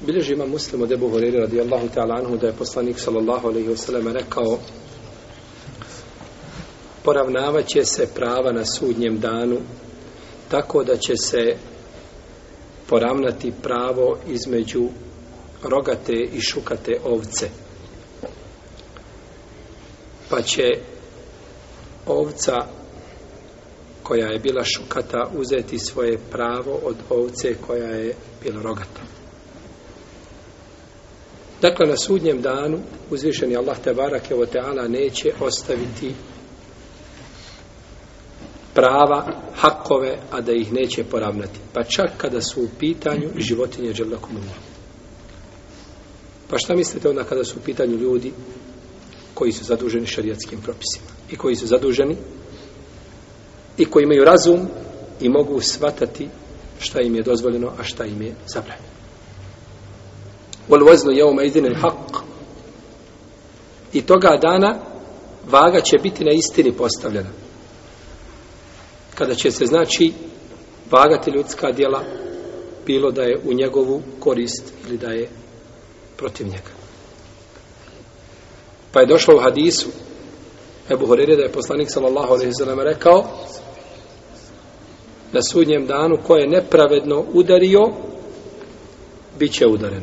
Bileži ima muslim od Ebu Horeira radijallahu ta'ala anhu da je poslanik sallallahu alaihi wasallam rekao poravnavat će se prava na sudnjem danu tako da će se poravnati pravo između rogate i šukate ovce pa će ovca koja je bila šukata uzeti svoje pravo od ovce koja je bila rogata. Dakle, na sudnjem danu uzvišeni Allah te barake o teala neće ostaviti prava, hakove, a da ih neće poravnati. Pa čak kada su u pitanju životinje dželakumunije. Pa šta mislite onda kada su u pitanju ljudi koji su zaduženi šarijatskim propisima i koji su zaduženi i koji imaju razum i mogu svatati šta im je dozvoljeno, a šta im je zabranjeno wal wazn yawma idhin al haqq i toga dana vaga će biti na istini postavljena kada će se znači vagati ljudska djela bilo da je u njegovu korist ili da je protiv njega pa je došlo u hadisu Ebu Horeire da je poslanik sallallahu alaihi sallam rekao na sudnjem danu ko je nepravedno udario bit će udaren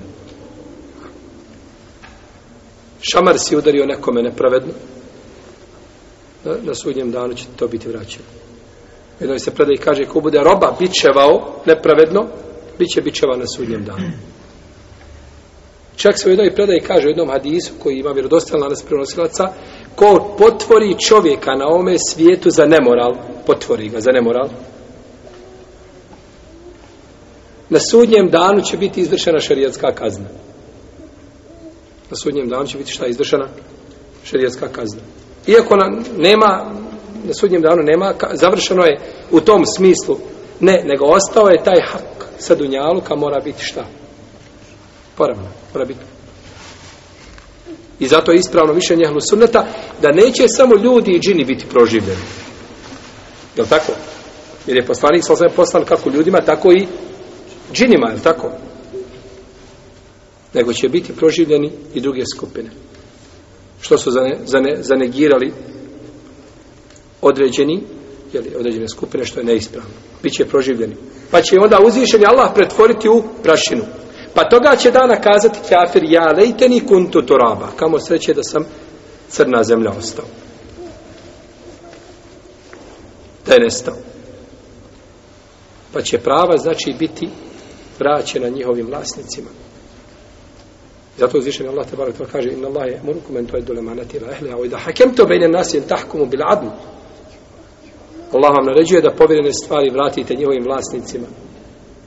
šamar si udario nekome nepravedno, na, na sudnjem danu će to biti vraćeno. Jednoj se predaj kaže, ko bude roba bičevao nepravedno, bit će bičeva na sudnjem danu. Čak se u jednoj predaj kaže u jednom hadisu koji ima vjerodostalna nas prenosilaca, ko potvori čovjeka na ome svijetu za nemoral, potvori ga za nemoral, na sudnjem danu će biti izvršena šarijatska kazna na sudnjem danu će biti šta izdršena šerijetska kazna. Iako na, nema, na sudnjem danu nema, ka, završeno je u tom smislu, ne, nego ostao je taj hak sa Dunjaluka, mora biti šta? Poravno, mora biti. I zato je ispravno više njehlu sunneta da neće samo ljudi i džini biti proživljeni. Je tako? Jer je poslanik sa poslan kako ljudima, tako i džinima, je tako? nego će biti proživljeni i druge skupine. Što su zane, zane, zanegirali određeni, jeli, određene skupine, što je neispravno. Biće proživljeni. Pa će onda uzvišeni Allah pretvoriti u prašinu. Pa toga će dana kazati kjafir, ja lejte ni kuntu turaba. Kamo sreće da sam crna zemlja ostao. Da je nestao. Pa će prava, znači, biti vraćena njihovim vlasnicima. Zato uzvišen Allah tebara tebara kaže inna Allah je moru komentu edu lemanati ila ehle a hakem to bejne nas jen tahkumu bil adn Allah vam naređuje da povjerene stvari vratite njihovim vlasnicima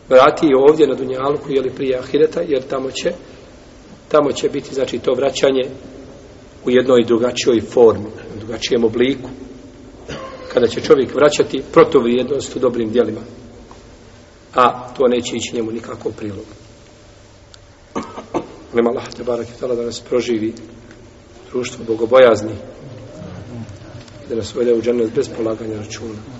vrati i ovdje na Dunjalku ili prije Ahireta jer tamo će tamo će biti znači to vraćanje u jednoj drugačijoj formi u drugačijem obliku kada će čovjek vraćati protovrijednost u dobrim dijelima a to neće ići njemu nikako prilogu Molim Allah te barak htjela da nas proživi društvo bogobojazni i da nas uvede u džennet bez polaganja računa.